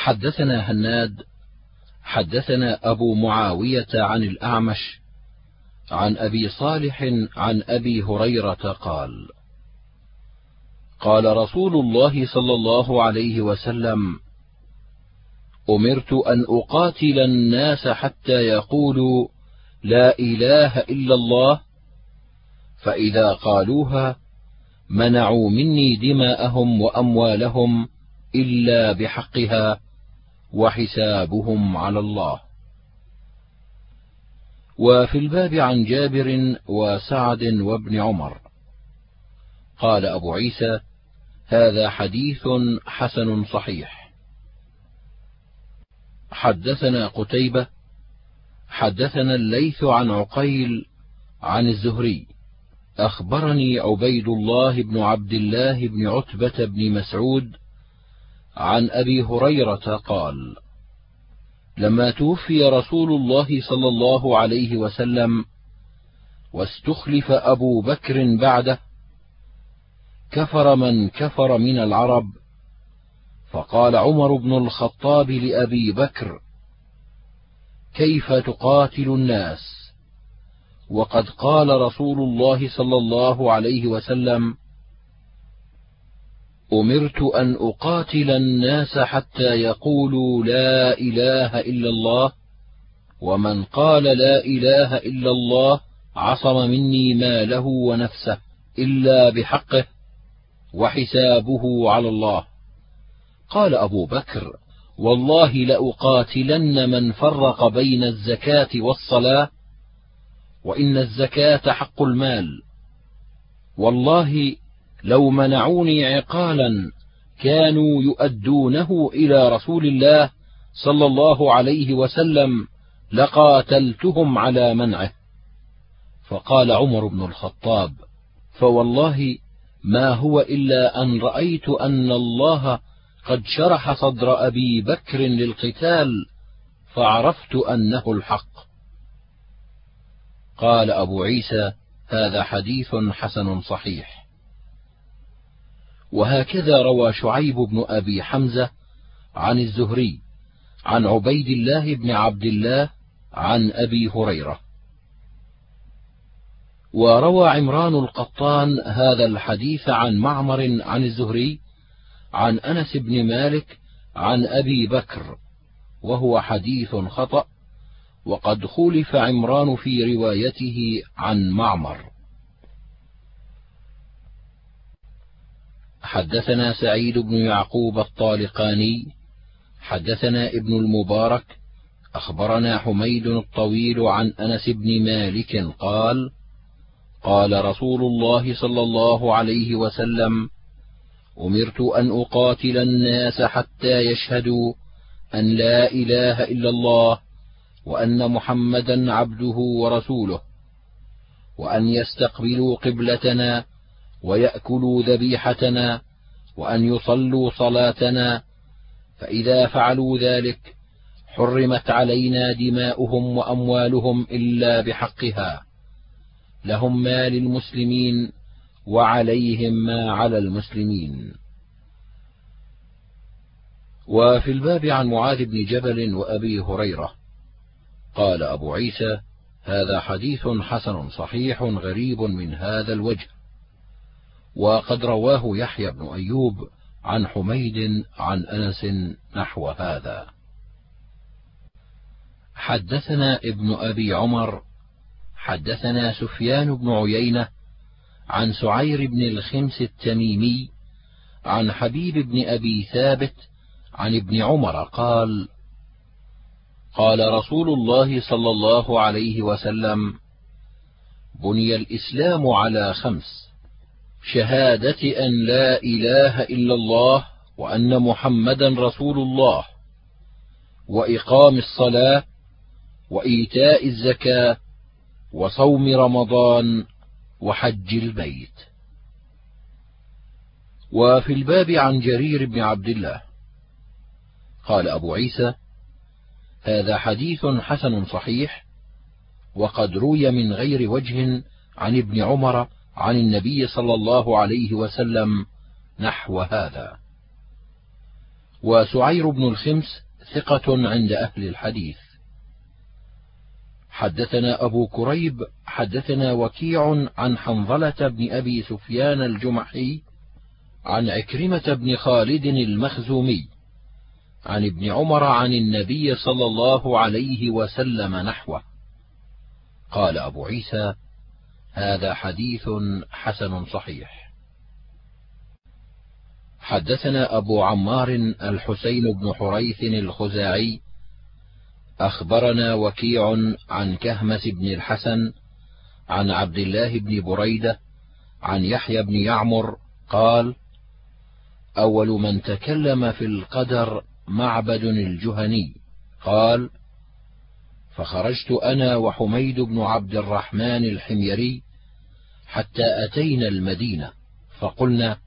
حدثنا هناد حدثنا أبو معاوية عن الأعمش عن أبي صالح عن أبي هريرة قال قال رسول الله صلى الله عليه وسلم أمرت أن أقاتل الناس حتى يقولوا لا إله إلا الله فإذا قالوها منعوا مني دماءهم وأموالهم إلا بحقها. وحسابهم على الله. وفي الباب عن جابر وسعد وابن عمر. قال أبو عيسى هذا حديث حسن صحيح. حدثنا قتيبة حدثنا الليث عن عقيل عن الزهري. أخبرني عبيد الله بن عبد الله بن عتبة بن مسعود عن أبي هريرة قال لما توفي رسول الله صلى الله عليه وسلم واستخلف أبو بكر بعده كفر من كفر من العرب فقال عمر بن الخطاب لأبي بكر كيف تقاتل الناس؟ وقد قال رسول الله صلى الله عليه وسلم أمرت أن أقاتل الناس حتى يقولوا لا إله إلا الله ومن قال لا إله إلا الله عصم مني ماله ونفسه إلا بحقه وحسابه على الله. قال أبو بكر والله لأقاتلن من فرق بين الزكاة والصلاة وإن الزكاة حق المال. والله لو منعوني عقالا كانوا يؤدونه إلى رسول الله صلى الله عليه وسلم لقاتلتهم على منعه. فقال عمر بن الخطاب فوالله ما هو إلا أن رأيت أن الله قد شرح صدر أبي بكر للقتال فعرفت أنه الحق. قال أبو عيسى هذا حديث حسن صحيح. وهكذا روى شعيب بن أبي حمزة عن الزهري عن عبيد الله بن عبد الله عن أبي هريرة. وروى عمران القطان هذا الحديث عن معمر عن الزهري عن أنس بن مالك عن أبي بكر وهو حديث خطأ وقد خولف عمران في روايته عن معمر. حدثنا سعيد بن يعقوب الطالقاني حدثنا ابن المبارك أخبرنا حميد الطويل عن أنس بن مالك قال قال رسول الله صلى الله عليه وسلم أمرت أن أقاتل الناس حتى يشهدوا أن لا إله إلا الله وأن محمدا عبده ورسوله وأن يستقبلوا قبلتنا ويأكلوا ذبيحتنا وأن يصلوا صلاتنا فإذا فعلوا ذلك حرمت علينا دماؤهم وأموالهم إلا بحقها. لهم ما للمسلمين وعليهم ما على المسلمين. وفي الباب عن معاذ بن جبل وأبي هريرة قال أبو عيسى هذا حديث حسن صحيح غريب من هذا الوجه. وقد رواه يحيى بن أيوب عن حميد عن أنس نحو هذا. حدثنا ابن أبي عمر حدثنا سفيان بن عيينة عن سعير بن الخمس التميمي عن حبيب بن أبي ثابت عن ابن عمر قال قال رسول الله صلى الله عليه وسلم بني الإسلام على خمس شهادة أن لا إله إلا الله وأن محمدا رسول الله وإقام الصلاة وإيتاء الزكاة وصوم رمضان وحج البيت. وفي الباب عن جرير بن عبد الله قال أبو عيسى هذا حديث حسن صحيح وقد روي من غير وجه عن ابن عمر عن النبي صلى الله عليه وسلم نحو هذا. وسعير بن الخمس ثقة عند أهل الحديث. حدثنا أبو كريب حدثنا وكيع عن حنظلة بن أبي سفيان الجمحي عن عكرمة بن خالد المخزومي عن ابن عمر عن النبي صلى الله عليه وسلم نحوه. قال أبو عيسى هذا حديث حسن صحيح. حدثنا أبو عمار الحسين بن حريث الخزاعي أخبرنا وكيع عن كهمس بن الحسن عن عبد الله بن بريدة عن يحيى بن يعمر قال أول من تكلم في القدر معبد الجهني. قال فخرجت أنا وحميد بن عبد الرحمن الحميري حتى أتينا المدينة فقلنا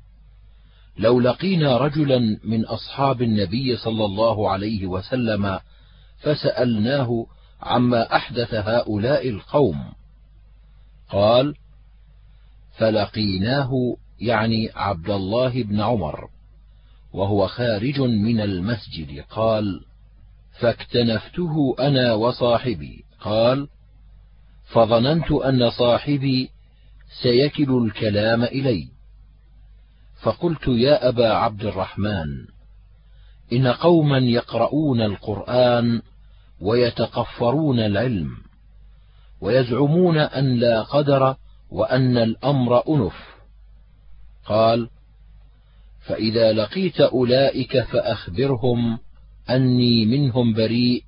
لو لقينا رجلا من أصحاب النبي صلى الله عليه وسلم فسألناه عما أحدث هؤلاء القوم. قال فلقيناه يعني عبد الله بن عمر وهو خارج من المسجد. قال فاكتنفته أنا وصاحبي. قال فظننت أن صاحبي سيكل الكلام إلي. فقلت يا أبا عبد الرحمن إن قوما يقرؤون القرآن ويتقفرون العلم ويزعمون أن لا قدر وأن الأمر أنف. قال فإذا لقيت أولئك فأخبرهم أني منهم بريء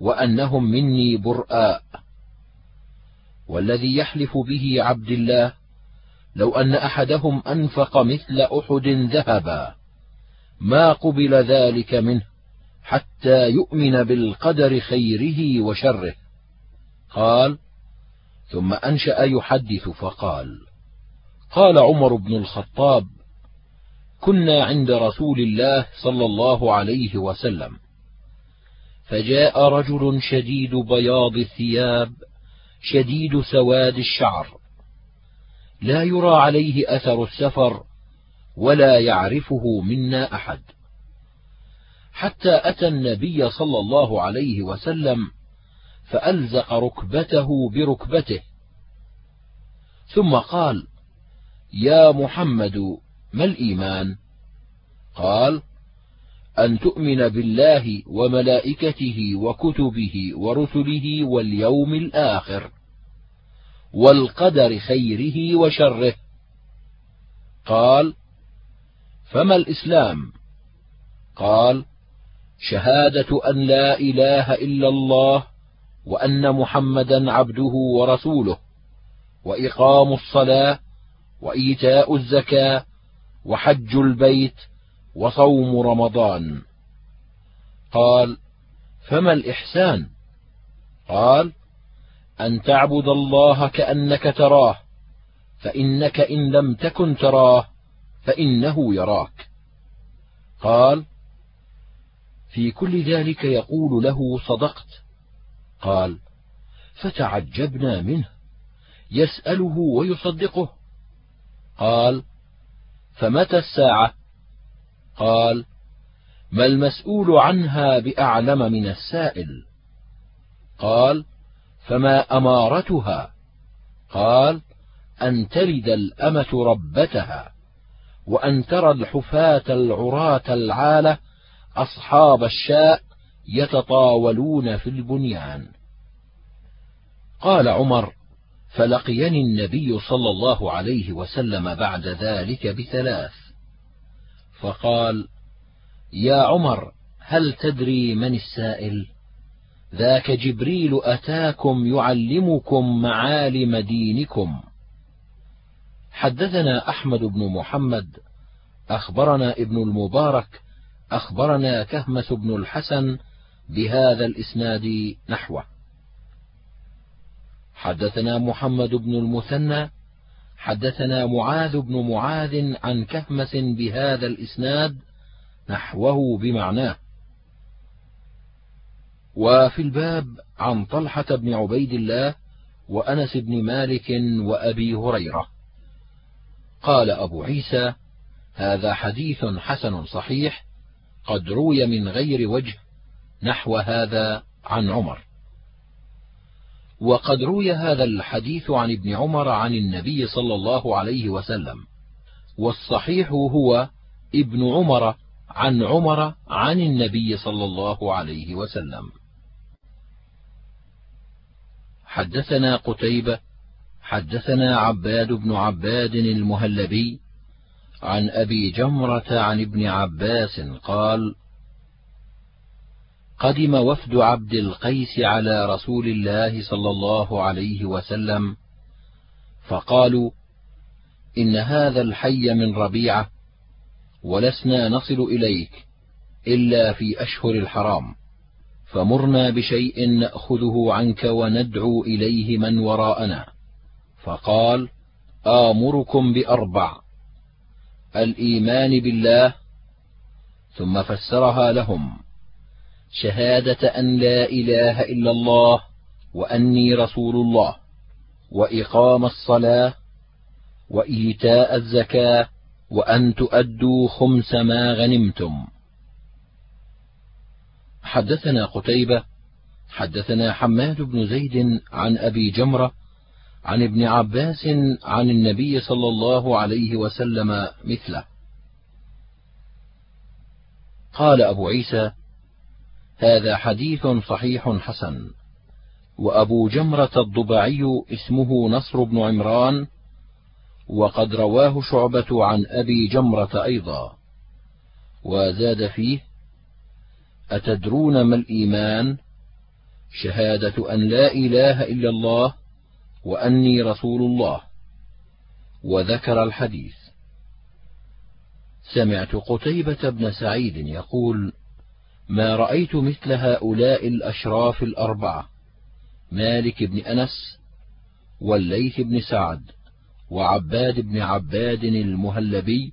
وأنهم مني برآء. والذي يحلف به عبد الله لو أن أحدهم أنفق مثل أحد ذهبا. ما قبل ذلك منه حتى يؤمن بالقدر خيره وشره. قال ثم أنشأ يحدث فقال قال عمر بن الخطاب كنا عند رسول الله صلى الله عليه وسلم. فجاء رجل شديد بياض الثياب شديد سواد الشعر. لا يرى عليه أثر السفر ولا يعرفه منا أحد. حتى أتى النبي صلى الله عليه وسلم فألزق ركبته بركبته. ثم قال يا محمد ما الإيمان؟ قال أن تؤمن بالله وملائكته وكتبه ورسله واليوم الآخر والقدر خيره وشره. قال فما الإسلام؟ قال شهادة أن لا إله إلا الله وأن محمدا عبده ورسوله وإقام الصلاة وإيتاء الزكاة وحج البيت وصوم رمضان. قال فما الإحسان؟ قال أن تعبد الله كأنك تراه فإنك إن لم تكن تراه فإنه يراك. قال في كل ذلك يقول له صدقت. قال فتعجبنا منه يسأله ويصدقه. قال فمتى الساعة؟ قال: ما المسؤول عنها بأعلم من السائل. قال: فما أمارتها؟ قال: أن تلد الأمة ربتها، وأن ترى الحفاة العراة العالة أصحاب الشاء يتطاولون في البنيان. قال عمر: فلقيني النبي صلى الله عليه وسلم بعد ذلك بثلاث. فقال يا عمر هل تدري من السائل؟ ذاك جبريل أتاكم يعلمكم معالم دينكم. حدثنا أحمد بن محمد أخبرنا ابن المبارك أخبرنا كهمس بن الحسن بهذا الإسناد نحوه. حدثنا محمد بن المثنى حدثنا معاذ بن معاذ عن كهمس بهذا الإسناد نحوه بمعناه. وفي الباب عن طلحة بن عبيد الله وأنس بن مالك وأبي هريرة. قال أبو عيسى هذا حديث حسن صحيح قد روي من غير وجه نحو هذا عن عمر. وقد روي هذا الحديث عن ابن عمر عن النبي صلى الله عليه وسلم والصحيح هو ابن عمر عن عمر عن النبي صلى الله عليه وسلم. حدثنا قتيبة حدثنا عباد بن عباد المهلبي عن أبي جمرة عن ابن عباس قال قدم وفد عبد القيس على رسول الله صلى الله عليه وسلم فقالوا إن هذا الحي من ربيعة ولسنا نصل إليك إلا في أشهر الحرام فمرنا بشيء نأخذه عنك وندعو إليه من وراءنا. فقال آمركم بأربع الإيمان بالله ثم فسرها لهم. شهادة أن لا إله إلا الله وأني رسول الله وإقام الصلاة وإيتاء الزكاة وأن تؤدوا خمس ما غنمتم. حدثنا قتيبة حدثنا حماد بن زيد عن أبي جمرة عن ابن عباس عن النبي صلى الله عليه وسلم مثله. قال أبو عيسى هذا حديث صحيح حسن. وأبو جمرة الضبعي اسمه نصر بن عمران وقد رواه شعبة عن أبي جمرة أيضا. وزاد فيه أتدرون ما الإيمان؟ شهادة أن لا إله إلا الله وأني رسول الله. وذكر الحديث. سمعت قتيبة بن سعيد يقول ما رأيت مثل هؤلاء الأشراف الأربعة مالك بن أنس والليث بن سعد وعباد بن عباد المهلبي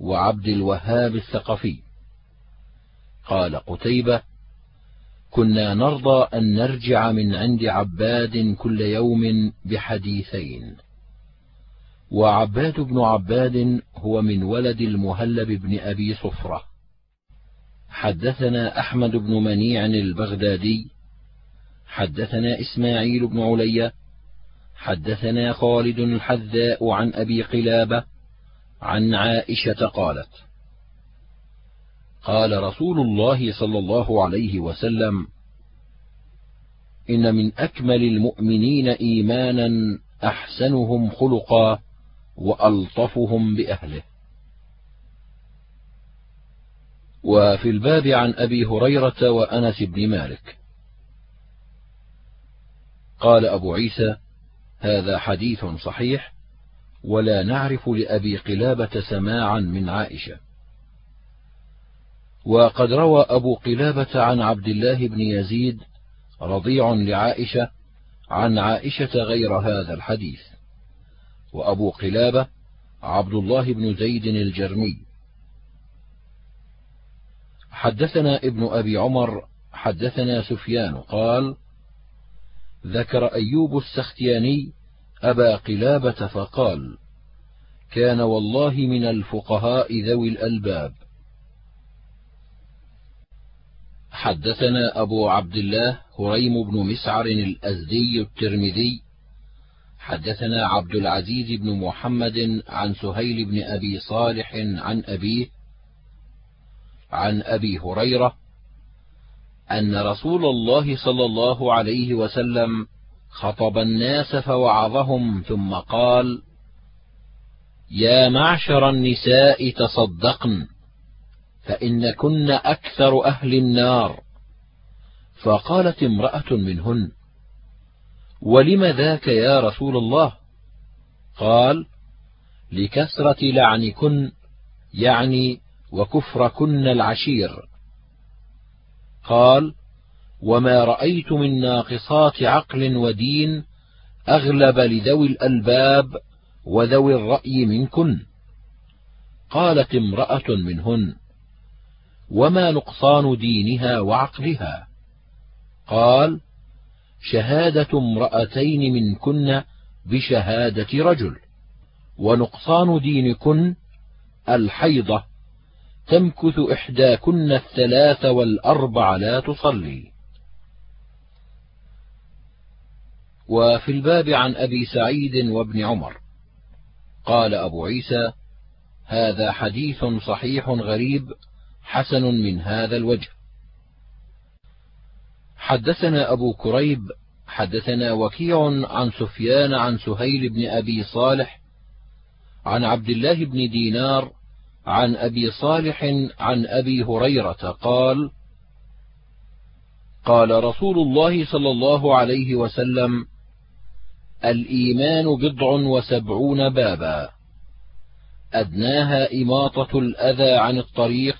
وعبد الوهاب الثقفي. قال قتيبة كنا نرضى أن نرجع من عند عباد كل يوم بحديثين وعباد بن عباد هو من ولد المهلب بن أبي صفرة حدثنا أحمد بن منيع البغدادي حدثنا إسماعيل بن علية حدثنا خالد الحذاء عن أبي قلابة عن عائشة قالت قال رسول الله صلى الله عليه وسلم إن من أكمل المؤمنين إيمانا أحسنهم خلقا وألطفهم بأهله. وفي الباب عن أبي هريرة وأنس بن مالك. قال أبو عيسى هذا حديث صحيح ولا نعرف لأبي قلابة سماعا من عائشة. وقد روى أبو قلابة عن عبد الله بن يزيد رضيع لعائشة عن عائشة غير هذا الحديث. وأبو قلابة عبد الله بن زيد الجرمي. حدثنا ابن أبي عمر حدثنا سفيان قال ذكر أيوب السختياني أبا قلابة فقال كان والله من الفقهاء ذوي الألباب. حدثنا أبو عبد الله هريم بن مسعر الأزدي الترمذي. حدثنا عبد العزيز بن محمد عن سهيل بن أبي صالح عن أبيه عن أبي هريرة أن رسول الله صلى الله عليه وسلم خطب الناس فوعظهم ثم قال يا معشر النساء تصدقن فإن كن أكثر أهل النار. فقالت امرأة منهن ولم ذاك يا رسول الله؟ قال لكثرة لعنكن يعني وكفركن العشير. قال وما رأيت من ناقصات عقل ودين أغلب لذوي الألباب وذوي الرأي منكن. قالت امرأة منهن وما نقصان دينها وعقلها؟ قال شهادة امرأتين منكن بشهادة رجل ونقصان دينكن الحيضة. تمكث إحداكن الثلاث والأربع لا تصلي. وفي الباب عن أبي سعيد وابن عمر. قال أبو عيسى هذا حديث صحيح غريب حسن من هذا الوجه. حدثنا أبو كريب حدثنا وكيع عن سفيان عن سهيل بن أبي صالح عن عبد الله بن دينار عن أبي صالح عن أبي هريرة قال قال رسول الله صلى الله عليه وسلم الإيمان بضع وسبعون بابا. أدناها إماطة الأذى عن الطريق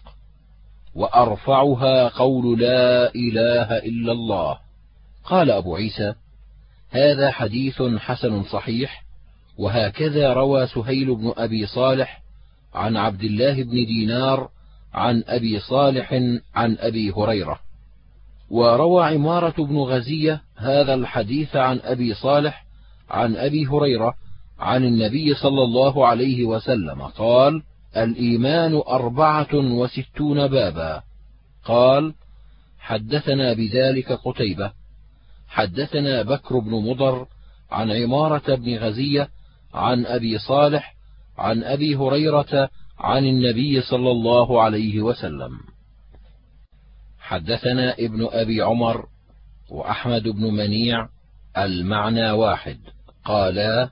وأرفعها قول لا إله إلا الله. قال أبو عيسى هذا حديث حسن صحيح وهكذا روى سهيل بن أبي صالح عن عبد الله بن دينار عن أبي صالح عن أبي هريرة. وروى عمارة بن غزية هذا الحديث عن أبي صالح عن أبي هريرة عن النبي صلى الله عليه وسلم. قال الإيمان أربعة وستون بابا. قال حدثنا بذلك قتيبة. حدثنا بكر بن مضر عن عمارة بن غزية عن أبي صالح عن أبي هريرة عن النبي صلى الله عليه وسلم. حدثنا ابن أبي عمر وأحمد بن منيع المعنى واحد. قالا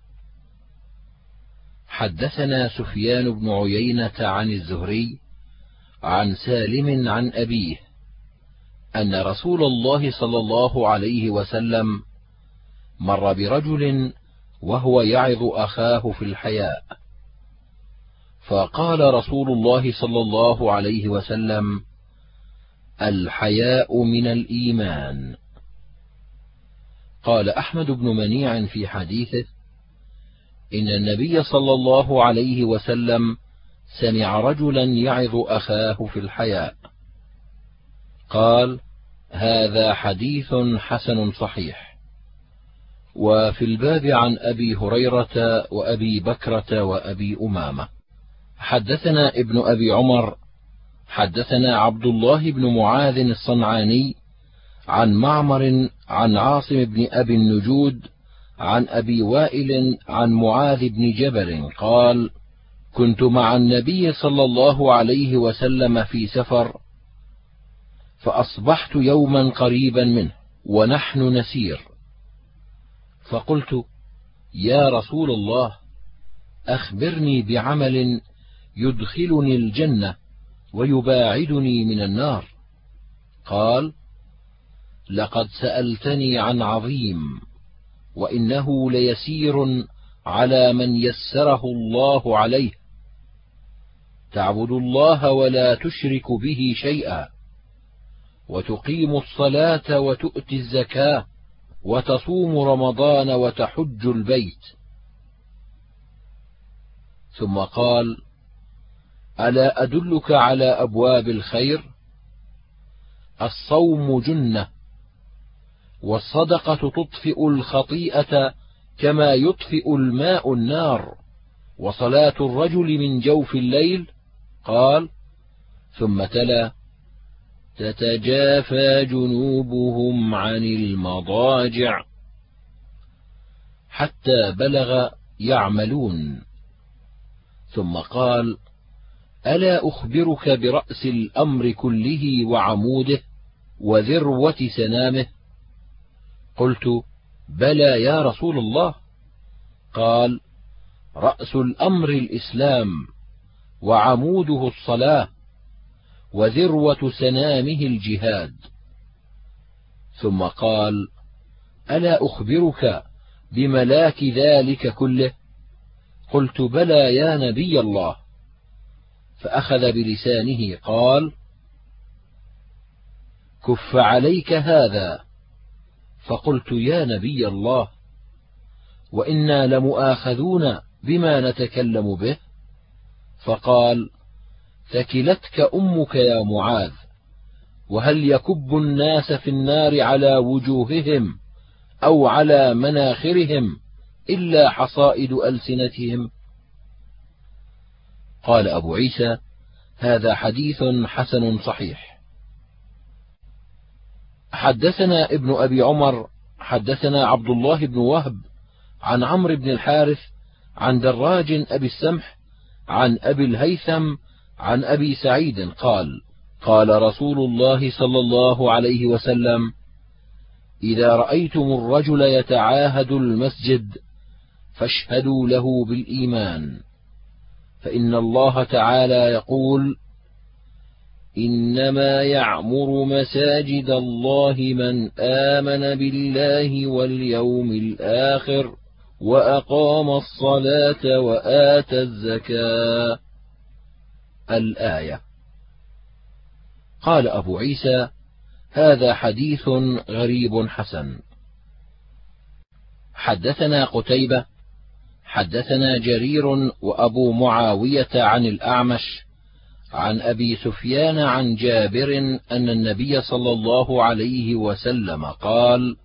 حدثنا سفيان بن عيينة عن الزهري عن سالم عن أبيه أن رسول الله صلى الله عليه وسلم مر برجل وهو يعظ أخاه في الحياء. فقال رسول الله صلى الله عليه وسلم الحياء من الإيمان. قال أحمد بن منيع في حديثه إن النبي صلى الله عليه وسلم سمع رجلا يعظ أخاه في الحياء. قال هذا حديث حسن صحيح. وفي الباب عن أبي هريرة وأبي بكرة وأبي أمامة. حدثنا ابن أبي عمر حدثنا عبد الله بن معاذ الصنعاني عن معمر عن عاصم بن أبي النجود عن أبي وائل عن معاذ بن جبل قال كنت مع النبي صلى الله عليه وسلم في سفر فأصبحت يوما قريبا منه ونحن نسير. فقلت يا رسول الله أخبرني بعمل يدخلني الجنة ويباعدني من النار. قال لقد سألتني عن عظيم وإنه ليسير على من يسره الله عليه. تعبد الله ولا تشرك به شيئا وتقيم الصلاة وتؤتي الزكاة وتصوم رمضان وتحج البيت. ثم قال ألا أدلك على أبواب الخير؟ الصوم جنة والصدقة تطفئ الخطيئة كما يطفئ الماء النار وصلاة الرجل من جوف الليل؟ قال ثم تلا تتجافى جنوبهم عن المضاجع حتى بلغ يعملون. ثم قال ألا أخبرك برأس الأمر كله وعموده وذروة سنامه؟ قلت بلى يا رسول الله. قال رأس الأمر الإسلام وعموده الصلاة وذروة سنامه الجهاد. ثم قال ألا أخبرك بملاك ذلك كله؟ قلت بلى يا نبي الله. فأخذ بلسانه قال كف عليك هذا. فقلت يا نبي الله وإنا لمؤاخذون بما نتكلم به. فقال ثكلتك أمك يا معاذ وهل يكب الناس في النار على وجوههم أو على مناخرهم إلا حصائد ألسنتهم؟ قال أبو عيسى هذا حديث حسن صحيح. حدثنا ابن أبي عمر حدثنا عبد الله بن وهب عن عمرو بن الحارث عن دراج أبي السمح عن أبي الهيثم عن أبي سعيد قال قال رسول الله صلى الله عليه وسلم إذا رأيتم الرجل يتعاهد المسجد فاشهدوا له بالإيمان. فإن الله تعالى يقول إنما يعمر مساجد الله من آمن بالله واليوم الآخر وأقام الصلاة وآتى الزكاة. الآية. قال أبو عيسى هذا حديث غريب حسن. حدثنا قتيبة حدثنا جرير وأبو معاوية عن الأعمش عن أبي سفيان عن جابر أن النبي صلى الله عليه وسلم قال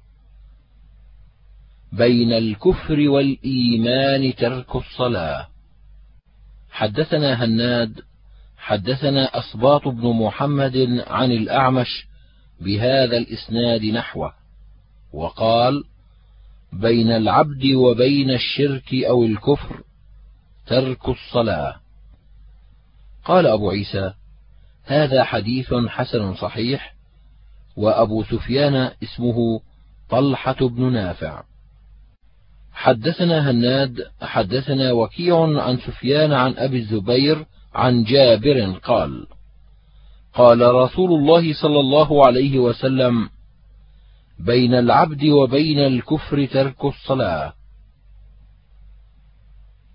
بين الكفر والإيمان ترك الصلاة. حدثنا هناد حدثنا اسباط بن محمد عن الأعمش بهذا الإسناد نحوه وقال بين العبد وبين الشرك أو الكفر ترك الصلاة. قال أبو عيسى هذا حديث حسن صحيح وأبو سفيان اسمه طلحة بن نافع. حدثنا هناد حدثنا وكيع عن سفيان عن أبي الزبير عن جابر قال قال رسول الله صلى الله عليه وسلم بين العبد وبين الكفر ترك الصلاة.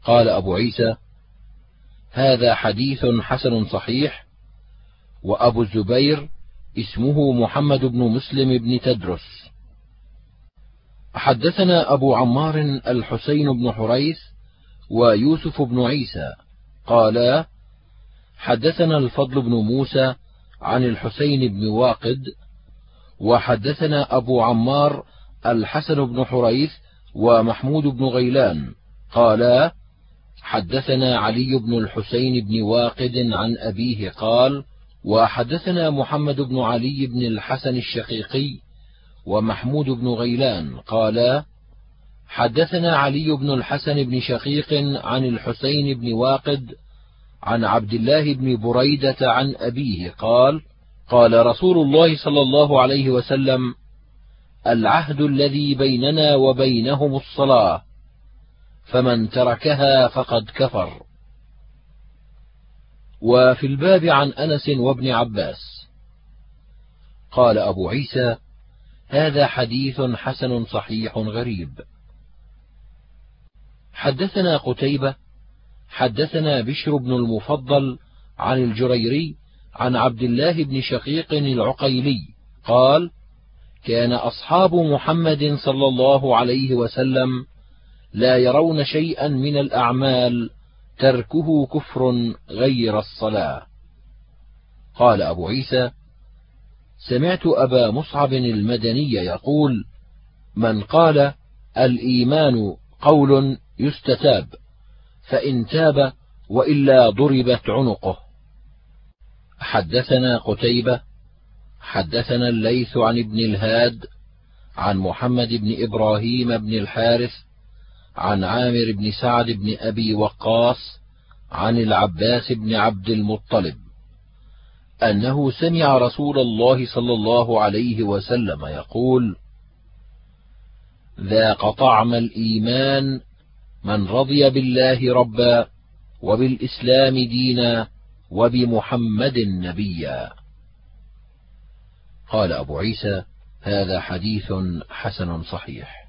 قال أبو عيسى هذا حديث حسن صحيح وأبو الزبير اسمه محمد بن مسلم بن تدرس. حدثنا أبو عمار الحسين بن حريث ويوسف بن عيسى قالا حدثنا الفضل بن موسى عن الحسين بن واقد وحدثنا أبو عمار الحسن بن حريث ومحمود بن غيلان قالا حدثنا علي بن الحسين بن واقد عن أبيه قال وحدثنا محمد بن علي بن الحسن الشقيقي ومحمود بن غيلان قالا حدثنا علي بن الحسن بن شقيق عن الحسين بن واقد عن عبد الله بن بريدة عن أبيه قال قال رسول الله صلى الله عليه وسلم العهد الذي بيننا وبينهم الصلاة فمن تركها فقد كفر. وفي الباب عن أنس وابن عباس. قال أبو عيسى هذا حديث حسن صحيح غريب. حدثنا قتيبة حدثنا بشر بن المفضل عن الجريري عن عبد الله بن شقيق العقيلي قال كان أصحاب محمد صلى الله عليه وسلم لا يرون شيئا من الأعمال تركه كفر غير الصلاة. قال أبو عيسى سمعت أبا مصعب المدني يقول من قال الإيمان قول يستتاب فإن تاب وإلا ضربت عنقه. حدثنا قتيبة حدثنا الليث عن ابن الهاد عن محمد بن إبراهيم بن الحارث عن عامر بن سعد بن أبي وقاص عن العباس بن عبد المطلب أنه سمع رسول الله صلى الله عليه وسلم يقول ذاق طعم الإيمان من رضي بالله ربا وبالإسلام دينا وبمحمد نبيا. قال أبو عيسى هذا حديث حسن صحيح.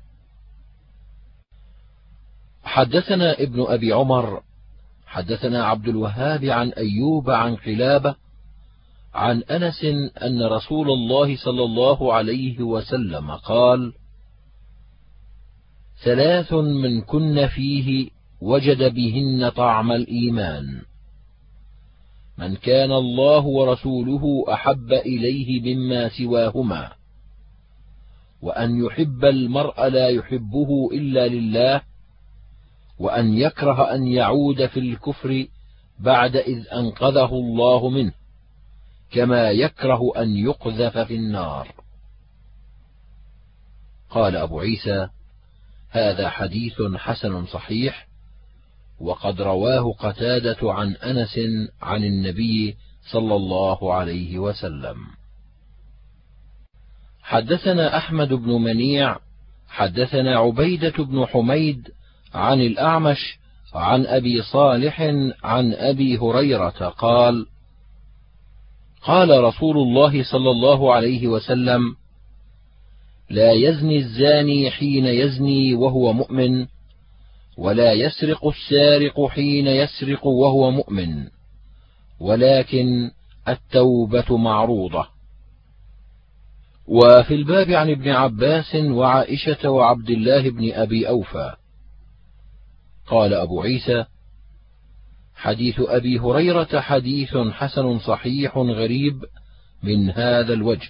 حدثنا ابن أبي عمر حدثنا عبد الوهاب عن أيوب عن قلابة عن أنس أن رسول الله صلى الله عليه وسلم قال ثلاث من كن فيه وجد بهن طعم الإيمان. من كان الله ورسوله أحب إليه مما سواهما وأن يحب المرء لا يحبه إلا لله وأن يكره أن يعود في الكفر بعد إذ أنقذه الله منه كما يكره أن يقذف في النار. قال أبو عيسى هذا حديث حسن صحيح وقد رواه قتادة عن أنس عن النبي صلى الله عليه وسلم. حدثنا أحمد بن منيع حدثنا عبيدة بن حميد عن الأعمش عن أبي صالح عن أبي هريرة قال قال رسول الله صلى الله عليه وسلم لا يزني الزاني حين يزني وهو مؤمن ولا يسرق السارق حين يسرق وهو مؤمن ولكن التوبة معروضة. وفي الباب عن ابن عباس وعائشة وعبد الله بن أبي أوفى. قال أبو عيسى حديث أبي هريرة حديث حسن صحيح غريب من هذا الوجه.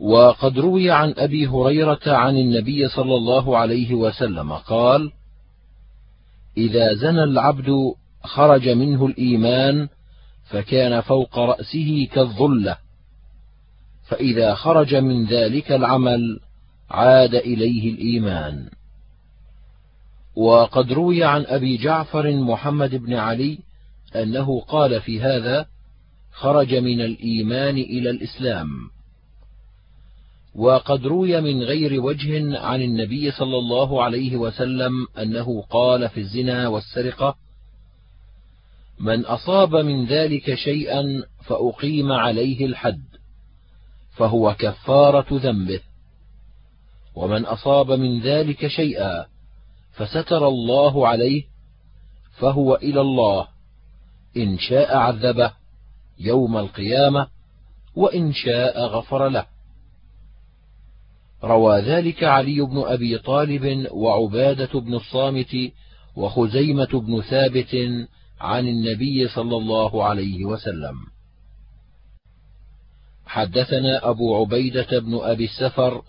وقد روي عن أبي هريرة عن النبي صلى الله عليه وسلم قال إذا زنى العبد خرج منه الإيمان فكان فوق رأسه كالظلة فإذا خرج من ذلك العمل عاد إليه الإيمان. وقد روي عن أبي جعفر محمد بن علي أنه قال في هذا خرج من الإيمان إلى الإسلام. وقد روي من غير وجه عن النبي صلى الله عليه وسلم أنه قال في الزنا والسرقة من أصاب من ذلك شيئا فأقيم عليه الحد فهو كفارة ذنبه. ومن أصاب من ذلك شيئا فستر الله عليه فهو إلى الله إن شاء عذبه يوم القيامة وإن شاء غفر له. روى ذلك علي بن أبي طالب وعبادة بن الصامت وخزيمة بن ثابت عن النبي صلى الله عليه وسلم. حدثنا أبو عبيدة بن أبي السفر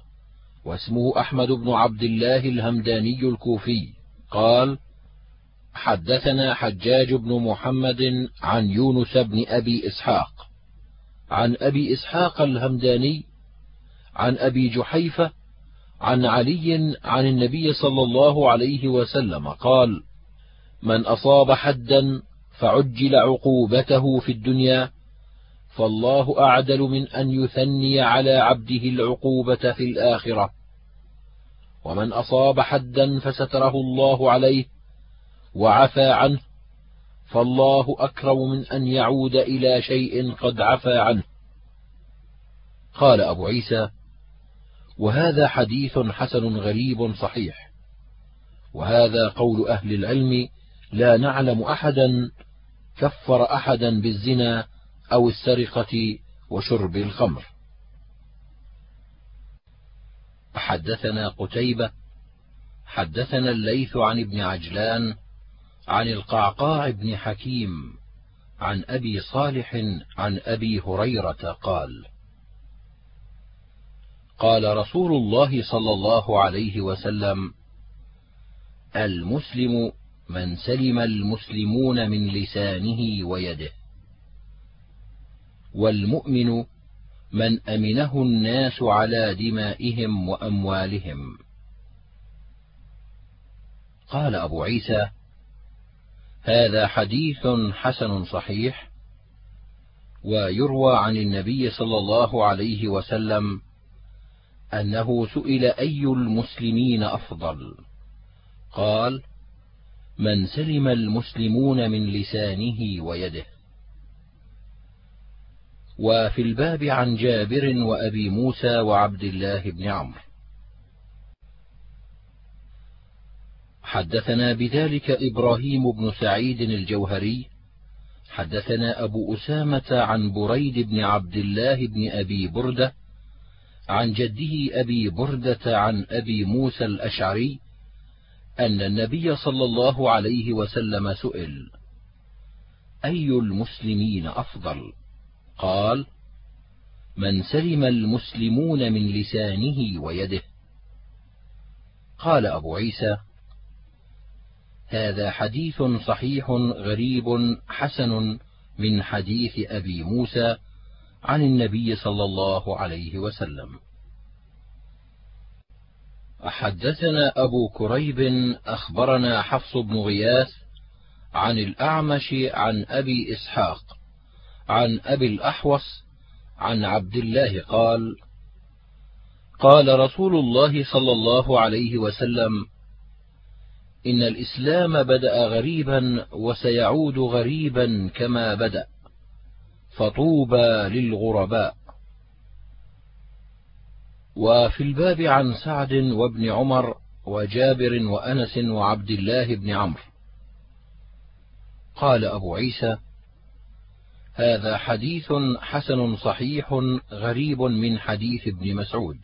واسمه أحمد بن عبد الله الهمداني الكوفي. قال حدثنا حجاج بن محمد عن يونس بن أبي إسحاق. عن أبي إسحاق الهمداني عن أبي جحيفة عن علي عن النبي صلى الله عليه وسلم قال من أصاب حدا فعجل عقوبته في الدنيا فالله أعدل من أن يثني على عبده العقوبة في الآخرة. ومن أصاب حدا فستره الله عليه وعفى عنه فالله أكرم من أن يعود إلى شيء قد عفى عنه. قال أبو عيسى وهذا حديث حسن غريب صحيح. وهذا قول أهل العلم لا نعلم أحدا كفر أحدا بالزنا أو السرقة وشرب الخمر. حدثنا قتيبة حدثنا الليث عن ابن عجلان عن القعقاع بن حكيم عن أبي صالح عن أبي هريرة قال قال رسول الله صلى الله عليه وسلم المسلم من سلم المسلمون من لسانه ويده والمؤمن من أمنه الناس على دمائهم وأموالهم. قال أبو عيسى هذا حديث حسن صحيح ويروى عن النبي صلى الله عليه وسلم أنه سئل أي المسلمين أفضل؟ قال من سلم المسلمون من لسانه ويده. وفي الباب عن جابر وأبي موسى وعبد الله بن عمرو. حدثنا بذلك إبراهيم بن سعيد الجوهري حدثنا أبو أسامة عن بريد بن عبد الله بن أبي برده عن جده أبي بردة عن أبي موسى الأشعري أن النبي صلى الله عليه وسلم سئل أي المسلمين أفضل؟ قال من سلم المسلمون من لسانه ويده. قال أبو عيسى هذا حديث صحيح غريب حسن من حديث أبي موسى عن النبي صلى الله عليه وسلم. حدثنا أبو كريب أخبرنا حفص بن غياث عن الأعمش عن أبي إسحاق عن أبي الأحوص عن عبد الله قال قال رسول الله صلى الله عليه وسلم إن الإسلام بدأ غريبا وسيعود غريبا كما بدأ. فطوبى للغرباء. وفي الباب عن سعد وابن عمر وجابر وأنس وعبد الله بن عمرو. قال أبو عيسى هذا حديث حسن صحيح غريب من حديث ابن مسعود.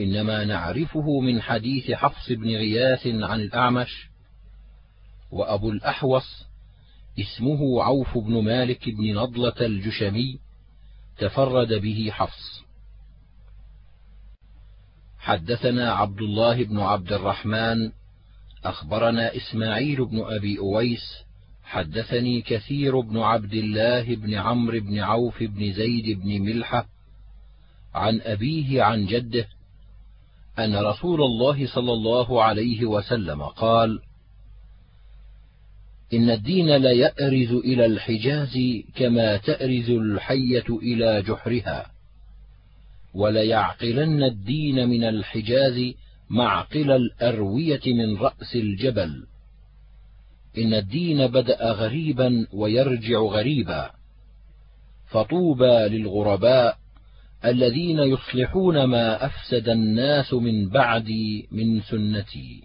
إنما نعرفه من حديث حفص بن غياث عن الأعمش وأبو الأحوص اسمه عوف بن مالك بن نضلة الجشمي تفرد به حفص. حدثنا عبد الله بن عبد الرحمن أخبرنا إسماعيل بن أبي أويس حدثني كثير بن عبد الله بن عمرو بن عوف بن زيد بن ملحة عن أبيه عن جده أن رسول الله صلى الله عليه وسلم قال: إن الدين ليأرز إلى الحجاز كما تأرز الحية إلى جحرها، وليعقلن الدين من الحجاز معقل الأروية من رأس الجبل. إن الدين بدأ غريبا ويرجع غريبا، فطوبى للغرباء الذين يصلحون ما أفسد الناس من بعدي من سنتي.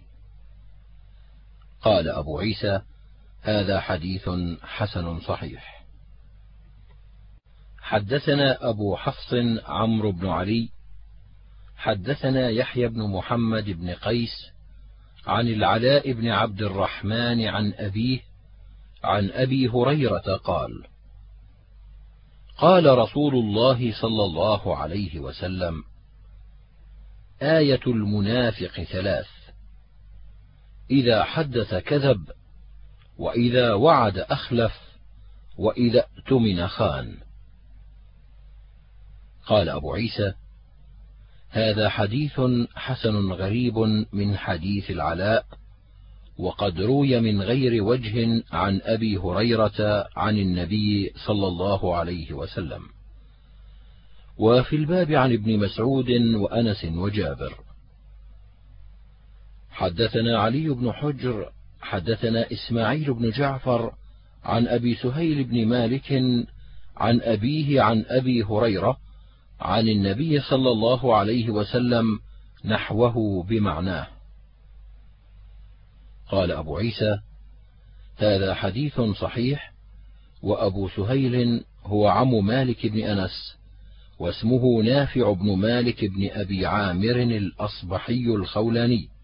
قال أبو عيسى: هذا حديث حسن صحيح. حدثنا أبو حفص عمرو بن علي، حدثنا يحيى بن محمد بن قيس، عن العلاء بن عبد الرحمن عن أبيه، عن أبي هريرة قال: قال رسول الله صلى الله عليه وسلم آية المنافق ثلاث إذا حدث كذب وإذا وعد أخلف وإذا اؤتمن خان. قال أبو عيسى هذا حديث حسن غريب من حديث العلاء وقد روي من غير وجه عن أبي هريرة عن النبي صلى الله عليه وسلم. وفي الباب عن ابن مسعود وأنس وجابر. حدثنا علي بن حجر حدثنا إسماعيل بن جعفر عن أبي سهيل بن مالك عن أبيه عن أبي هريرة عن النبي صلى الله عليه وسلم نحوه بمعناه. قال أبو عيسى هذا حديث صحيح وأبو سهيل هو عم مالك بن أنس واسمه نافع بن مالك بن أبي عامر الأصبحي الخولاني.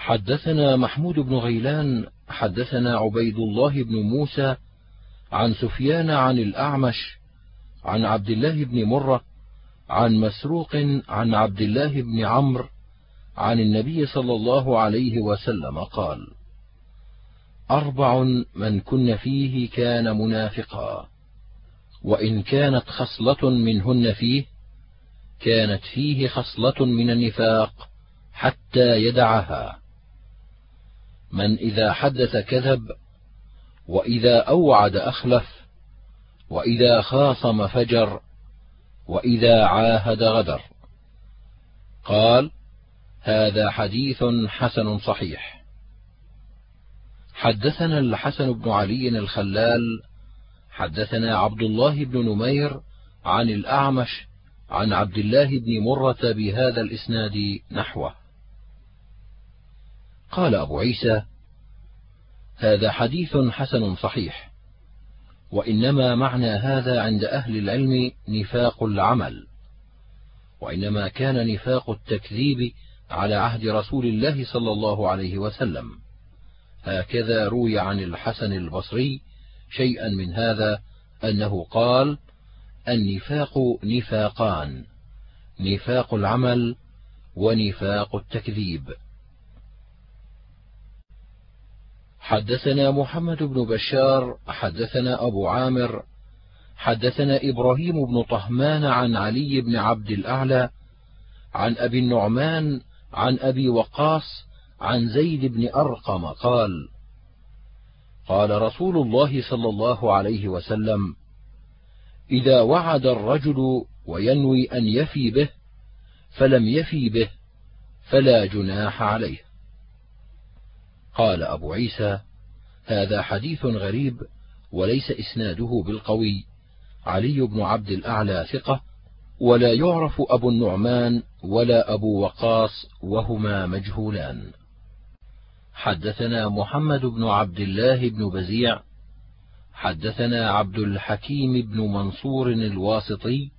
حدثنا محمود بن غيلان حدثنا عبيد الله بن موسى عن سفيان عن الأعمش عن عبد الله بن مرة عن مسروق عن عبد الله بن عمرو عن النبي صلى الله عليه وسلم قال أربع من كن فيه كان منافقا وإن كانت خصلة منهن فيه كانت فيه خصلة من النفاق حتى يدعها. من إذا حدث كذب وإذا أوعد أخلف وإذا خاصم فجر وإذا عاهد غدر. قال هذا حديث حسن صحيح. حدثنا الحسن بن علي الخلال حدثنا عبد الله بن نمير عن الأعمش عن عبد الله بن مرة بهذا الإسناد نحوه. قال أبو عيسى هذا حديث حسن صحيح وإنما معنى هذا عند أهل العلم نفاق العمل وإنما كان نفاق التكذيب على عهد رسول الله صلى الله عليه وسلم. هكذا روي عن الحسن البصري شيئا من هذا أنه قال النفاق نفاقان نفاق العمل ونفاق التكذيب. حدثنا محمد بن بشار حدثنا أبو عامر حدثنا إبراهيم بن طهمان عن علي بن عبد الأعلى عن أبي النعمان عن أبي وقاص عن زيد بن أرقم قال قال رسول الله صلى الله عليه وسلم إذا وعد الرجل وينوي أن يفي به فلم يفي به فلا جناح عليه. قال أبو عيسى هذا حديث غريب وليس إسناده بالقوي. علي بن عبد الأعلى ثقة ولا يعرف أبو النعمان ولا أبو وقاص وهما مجهولان. حدثنا محمد بن عبد الله بن بزيع حدثنا عبد الحكيم بن منصور الواسطي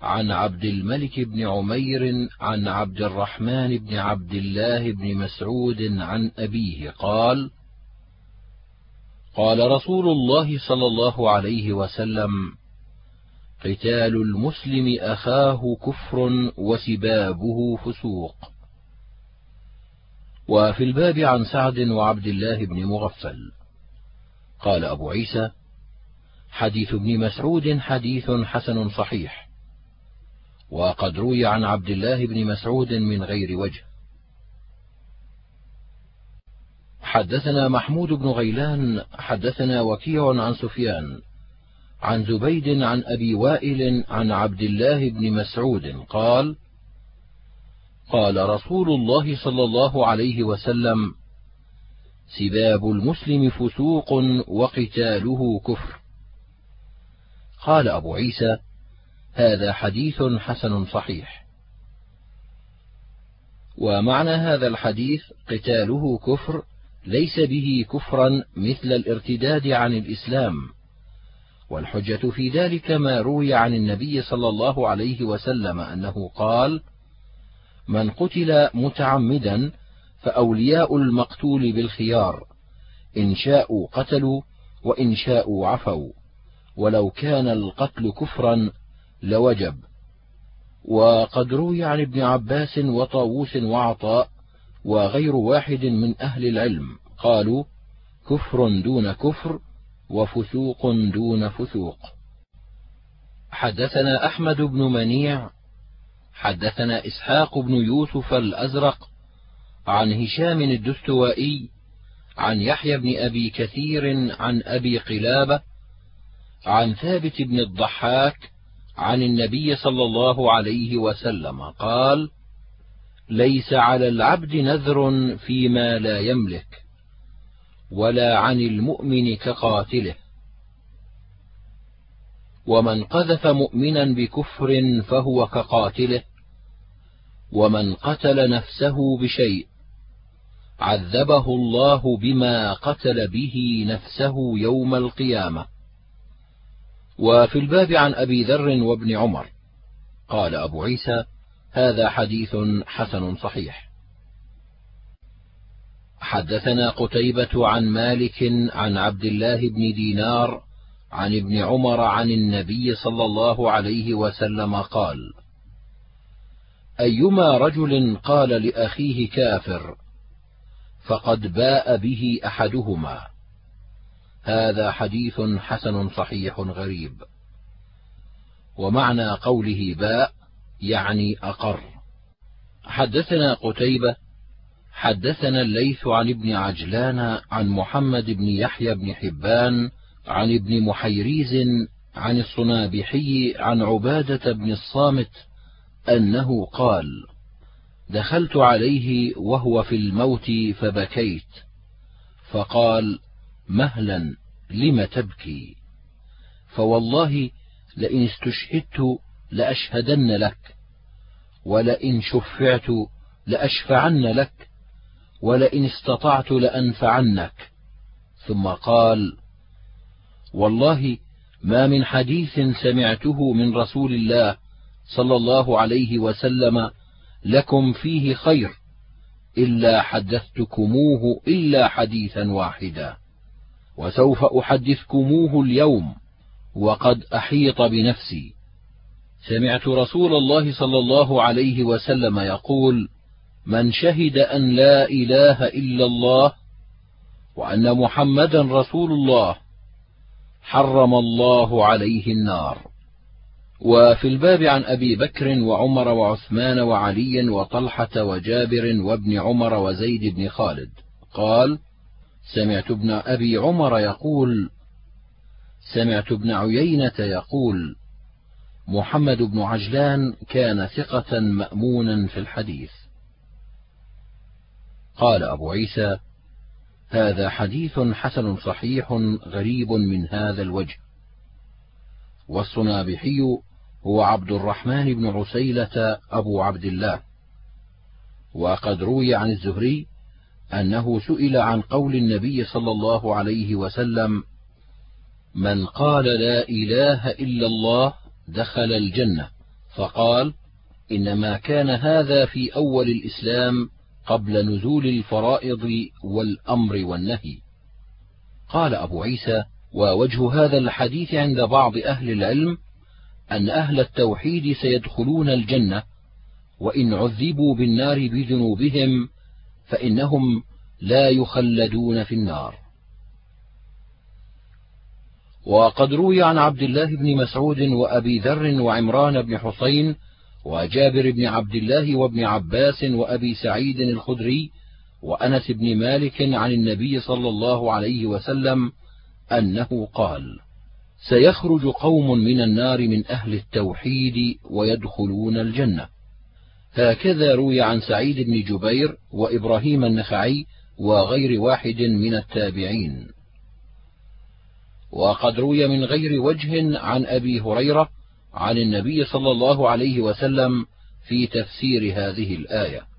عن عبد الملك بن عمير عن عبد الرحمن بن عبد الله بن مسعود عن أبيه قال قال رسول الله صلى الله عليه وسلم قتال المسلم أخاه كفر وسبابه فسوق. وفي الباب عن سعد وعبد الله بن مغفل. قال أبو عيسى حديث ابن مسعود حديث حسن صحيح. وقد روي عن عبد الله بن مسعود من غير وجه. حدثنا محمود بن غيلان حدثنا وكيع عن سفيان عن زبيد عن أبي وائل عن عبد الله بن مسعود قال قال رسول الله صلى الله عليه وسلم سباب المسلم فسوق وقتاله كفر. قال أبو عيسى هذا حديث حسن صحيح. ومعنى هذا الحديث قتاله كفر ليس به كفرا مثل الارتداد عن الإسلام. والحجة في ذلك ما روي عن النبي صلى الله عليه وسلم أنه قال من قتل متعمدا فأولياء المقتول بالخيار إن شاءوا قتلوا وإن شاءوا عفوا ولو كان القتل كفرا لوجب. وقد روي عن ابن عباس وطاووس وعطاء وغير واحد من أهل العلم قالوا كفر دون كفر وفسوق دون فسوق. حدثنا أحمد بن منيع حدثنا إسحاق بن يوسف الأزرق عن هشام الدستوائي عن يحيى بن أبي كثير عن أبي قلابة عن ثابت بن الضحاك عن النبي صلى الله عليه وسلم قال ليس على العبد نذر فيما لا يملك ولا عن المؤمن كقاتله. ومن قذف مؤمنا بكفر فهو كقاتله ومن قتل نفسه بشيء عذبه الله بما قتل به نفسه يوم القيامة. وفي الباب عن أبي ذر وابن عمر. قال أبو عيسى هذا حديث حسن صحيح. حدثنا قتيبة عن مالك عن عبد الله بن دينار عن ابن عمر عن النبي صلى الله عليه وسلم قال أيما رجل قال لأخيه كافر فقد باء به أحدهما. هذا حديث حسن صحيح غريب. ومعنى قوله باء يعني أقر. حدثنا قتيبة حدثنا الليث عن ابن عجلان عن محمد بن يحيى بن حبان عن ابن محيريز عن الصنابحي عن عبادة بن الصامت أنه قال دخلت عليه وهو في الموت فبكيت. فقال مهلا لم تبكي؟ فوالله لئن استشهدت لأشهدن لك ولئن شفعت لأشفعن لك ولئن استطعت لأنفعنك. ثم قال والله ما من حديث سمعته من رسول الله صلى الله عليه وسلم لكم فيه خير إلا حدثتكموه إلا حديثا واحدا. وسوف أحدثكموه اليوم وقد أحيط بنفسي. سمعت رسول الله صلى الله عليه وسلم يقول من شهد أن لا إله إلا الله وأن محمدا رسول الله حرم الله عليه النار. وفي الباب عن أبي بكر وعمر وعثمان وعلي وطلحة وجابر وابن عمر وزيد بن خالد قال سمعت ابن أبي عمر يقول سمعت ابن عيينة يقول محمد بن عجلان كان ثقة مأمونا في الحديث. قال أبو عيسى هذا حديث حسن صحيح غريب من هذا الوجه. والصنابحي هو عبد الرحمن بن عسيلة أبو عبد الله. وقد روي عن الزهري أنه سئل عن قول النبي صلى الله عليه وسلم من قال لا إله إلا الله دخل الجنة. فقال إنما كان هذا في أول الإسلام قبل نزول الفرائض والأمر والنهي. قال أبو عيسى ووجه هذا الحديث عند بعض أهل العلم أن أهل التوحيد سيدخلون الجنة وإن عذبوا بالنار بذنوبهم فإنهم لا يخلدون في النار وقد روي عن عبد الله بن مسعود وأبي ذر وعمران بن حسين وجابر بن عبد الله وابن عباس وأبي سعيد الخدري وأنس بن مالك عن النبي صلى الله عليه وسلم أنه قال: سيخرج قوم من النار من أهل التوحيد ويدخلون الجنة. هكذا روي عن سعيد بن جبير وإبراهيم النخعي وغير واحد من التابعين. وقد روي من غير وجه عن أبي هريرة عن النبي صلى الله عليه وسلم في تفسير هذه الآية.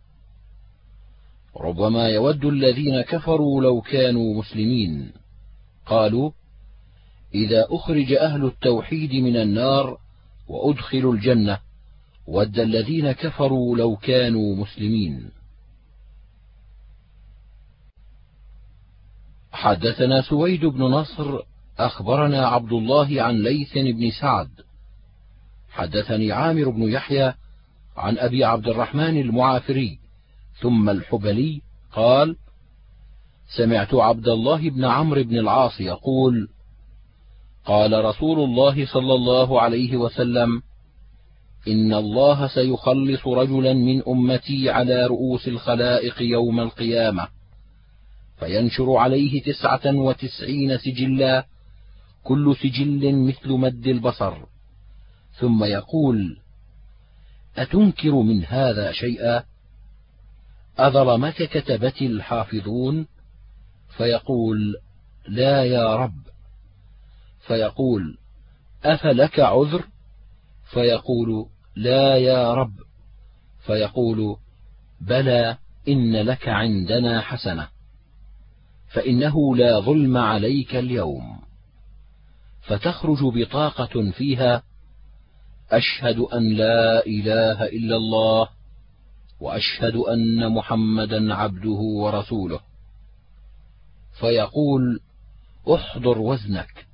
ربما يود الذين كفروا لو كانوا مسلمين قالوا إذا أخرج أهل التوحيد من النار وأدخلوا الجنة ود الذين كفروا لو كانوا مسلمين. حدثنا سويد بن نصر أخبرنا عبد الله عن ليث بن سعد. حدثني عامر بن يحيى عن أبي عبد الرحمن المعافري ثم الحبلي قال سمعت عبد الله بن عمرو بن العاص يقول قال رسول الله صلى الله عليه وسلم إن الله سيخلص رجلا من أمتي على رؤوس الخلائق يوم القيامة فينشر عليه تسعة وتسعين سجلا كل سجل مثل مد البصر. ثم يقول أتنكر من هذا شيئا؟ أظلمك كتبتي الحافظون؟ فيقول لا يا رب. فيقول أفلك عذر؟ فيقول لا يا رب. فيقول بلى إن لك عندنا حسنة فإنه لا ظلم عليك اليوم. فتخرج بطاقة فيها أشهد أن لا إله إلا الله وأشهد أن محمدا عبده ورسوله. فيقول احضر وزنك.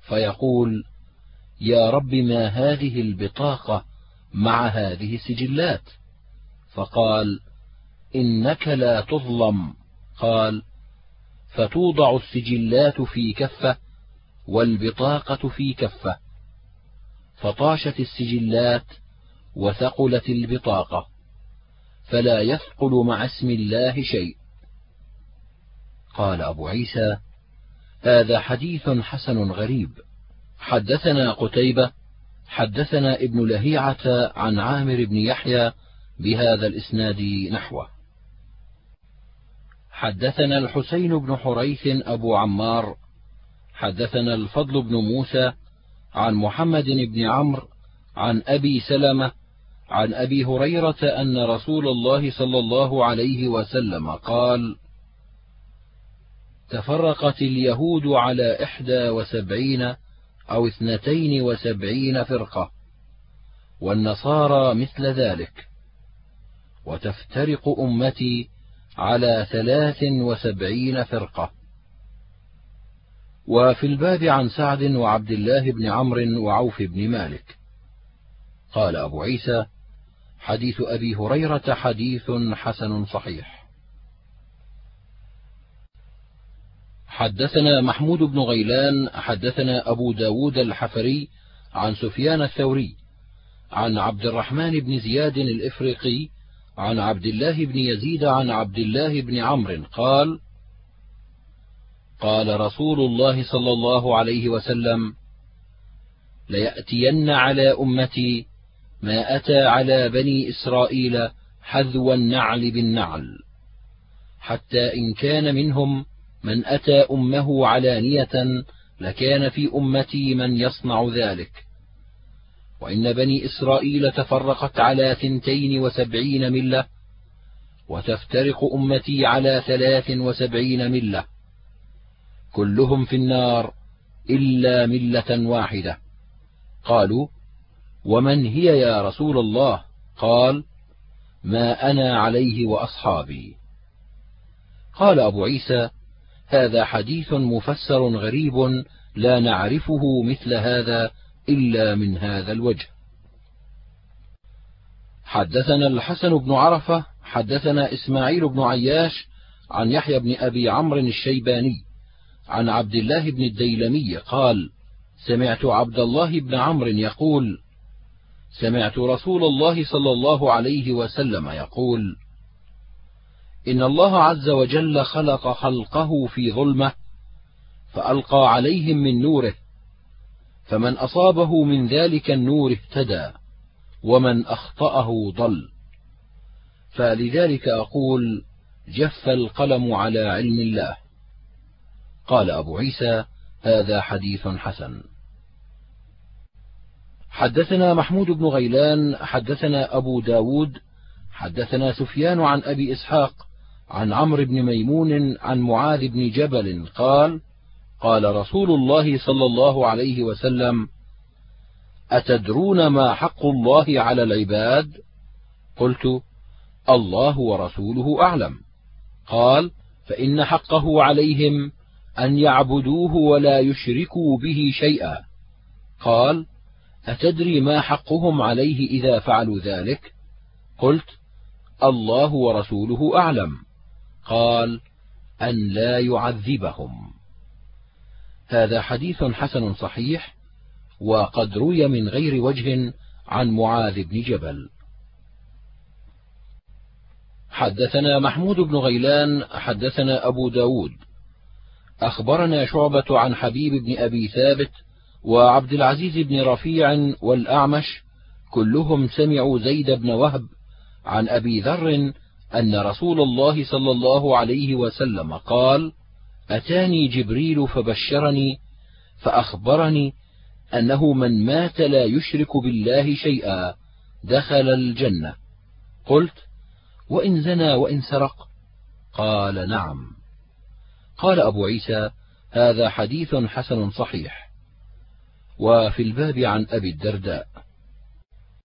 فيقول يا رب ما هذه البطاقة مع هذه السجلات؟ فقال إنك لا تظلم. قال فتوضع السجلات في كفة والبطاقة في كفة. فطاشت السجلات وثقلت البطاقة. فلا يثقل مع اسم الله شيء. قال أبو عيسى هذا حديث حسن غريب. حدثنا قتيبة حدثنا ابن لهيعة عن عامر بن يحيى بهذا الإسناد نحوه. حدثنا الحسين بن حريث أبو عمار حدثنا الفضل بن موسى عن محمد بن عمرو عن أبي سلمة عن أبي هريرة أن رسول الله صلى الله عليه وسلم قال: تفرقت اليهود على إحدى وسبعين أو اثنتين وسبعين فرقة والنصارى مثل ذلك. وتفترق أمتي على ثلاث وسبعين فرقة. وفي الباب عن سعد وعبد الله بن عمرو وعوف بن مالك. قال أبو عيسى حديث أبي هريرة حديث حسن صحيح. حدثنا محمود بن غيلان حدثنا أبو داود الحفري عن سفيان الثوري عن عبد الرحمن بن زياد الإفريقي عن عبد الله بن يزيد عن عبد الله بن عمرو قال قال رسول الله صلى الله عليه وسلم ليأتين على أمتي ما أتى على بني إسرائيل حذو النعل بالنعل حتى إن كان منهم من أتى أمه علانية لكان في أمتي من يصنع ذلك. وإن بني إسرائيل تفرقت على ثنتين وسبعين ملة وتفترق أمتي على ثلاث وسبعين ملة. كلهم في النار إلا ملة واحدة. قالوا ومن هي يا رسول الله؟ قال ما أنا عليه وأصحابي. قال أبو عيسى هذا حديث مفسر غريب لا نعرفه مثل هذا إلا من هذا الوجه. حدثنا الحسن بن عرفة حدثنا إسماعيل بن عياش عن يحيى بن أبي عمرو الشيباني عن عبد الله بن الديلمي قال سمعت عبد الله بن عمرو يقول سمعت رسول الله صلى الله عليه وسلم يقول إن الله عز وجل خلق خلقه في ظلمة فألقى عليهم من نوره فمن أصابه من ذلك النور اهتدى ومن أخطأه ضل. فلذلك أقول جف القلم على علم الله. قال أبو عيسى هذا حديث حسن. حدثنا محمود بن غيلان حدثنا أبو داود حدثنا سفيان عن أبي إسحاق عن عمرو بن ميمون عن معاذ بن جبل قال قال رسول الله صلى الله عليه وسلم أتدرون ما حق الله على العباد؟ قلت الله ورسوله أعلم. قال فإن حقه عليهم أن يعبدوه ولا يشركوا به شيئا. قال أتدري ما حقهم عليه إذا فعلوا ذلك؟ قلت الله ورسوله أعلم. قال أن لا يعذبهم. هذا حديث حسن صحيح وقد روي من غير وجه عن معاذ بن جبل. حدثنا محمود بن غيلان حدثنا أبو داود. أخبرنا شعبة عن حبيب بن أبي ثابت وعبد العزيز بن رفيع والأعمش كلهم سمعوا زيد بن وهب عن أبي ذر أن رسول الله صلى الله عليه وسلم قال: أتاني جبريل فبشرني فأخبرني أنه من مات لا يشرك بالله شيئا دخل الجنة. قلت: وإن زنى وإن سرق؟ قال: نعم. قال أبو عيسى: هذا حديث حسن صحيح. وفي الباب عن أبي الدرداء